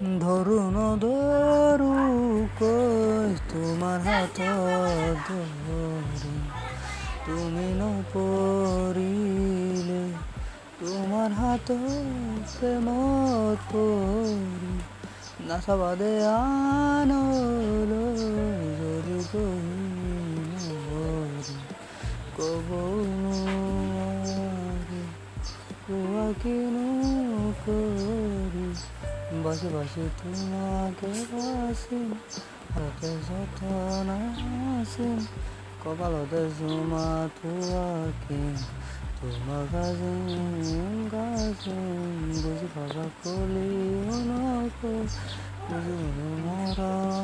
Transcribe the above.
ধরুন ধরু, কই তোমার হাত ধরি। তুমি নপরিলে তোমার হাত প্রেমত পৰি নাচাবাদে আনলৈ, যদি ক'ব কোৱা কিনো কৰি বাসে বসে তোমাকে বসেন হাতে যতন কপাল হতে জমা তোমাকে তোমার কাছে গাজিম বুজি বাবা কলি মৰা মনলৈ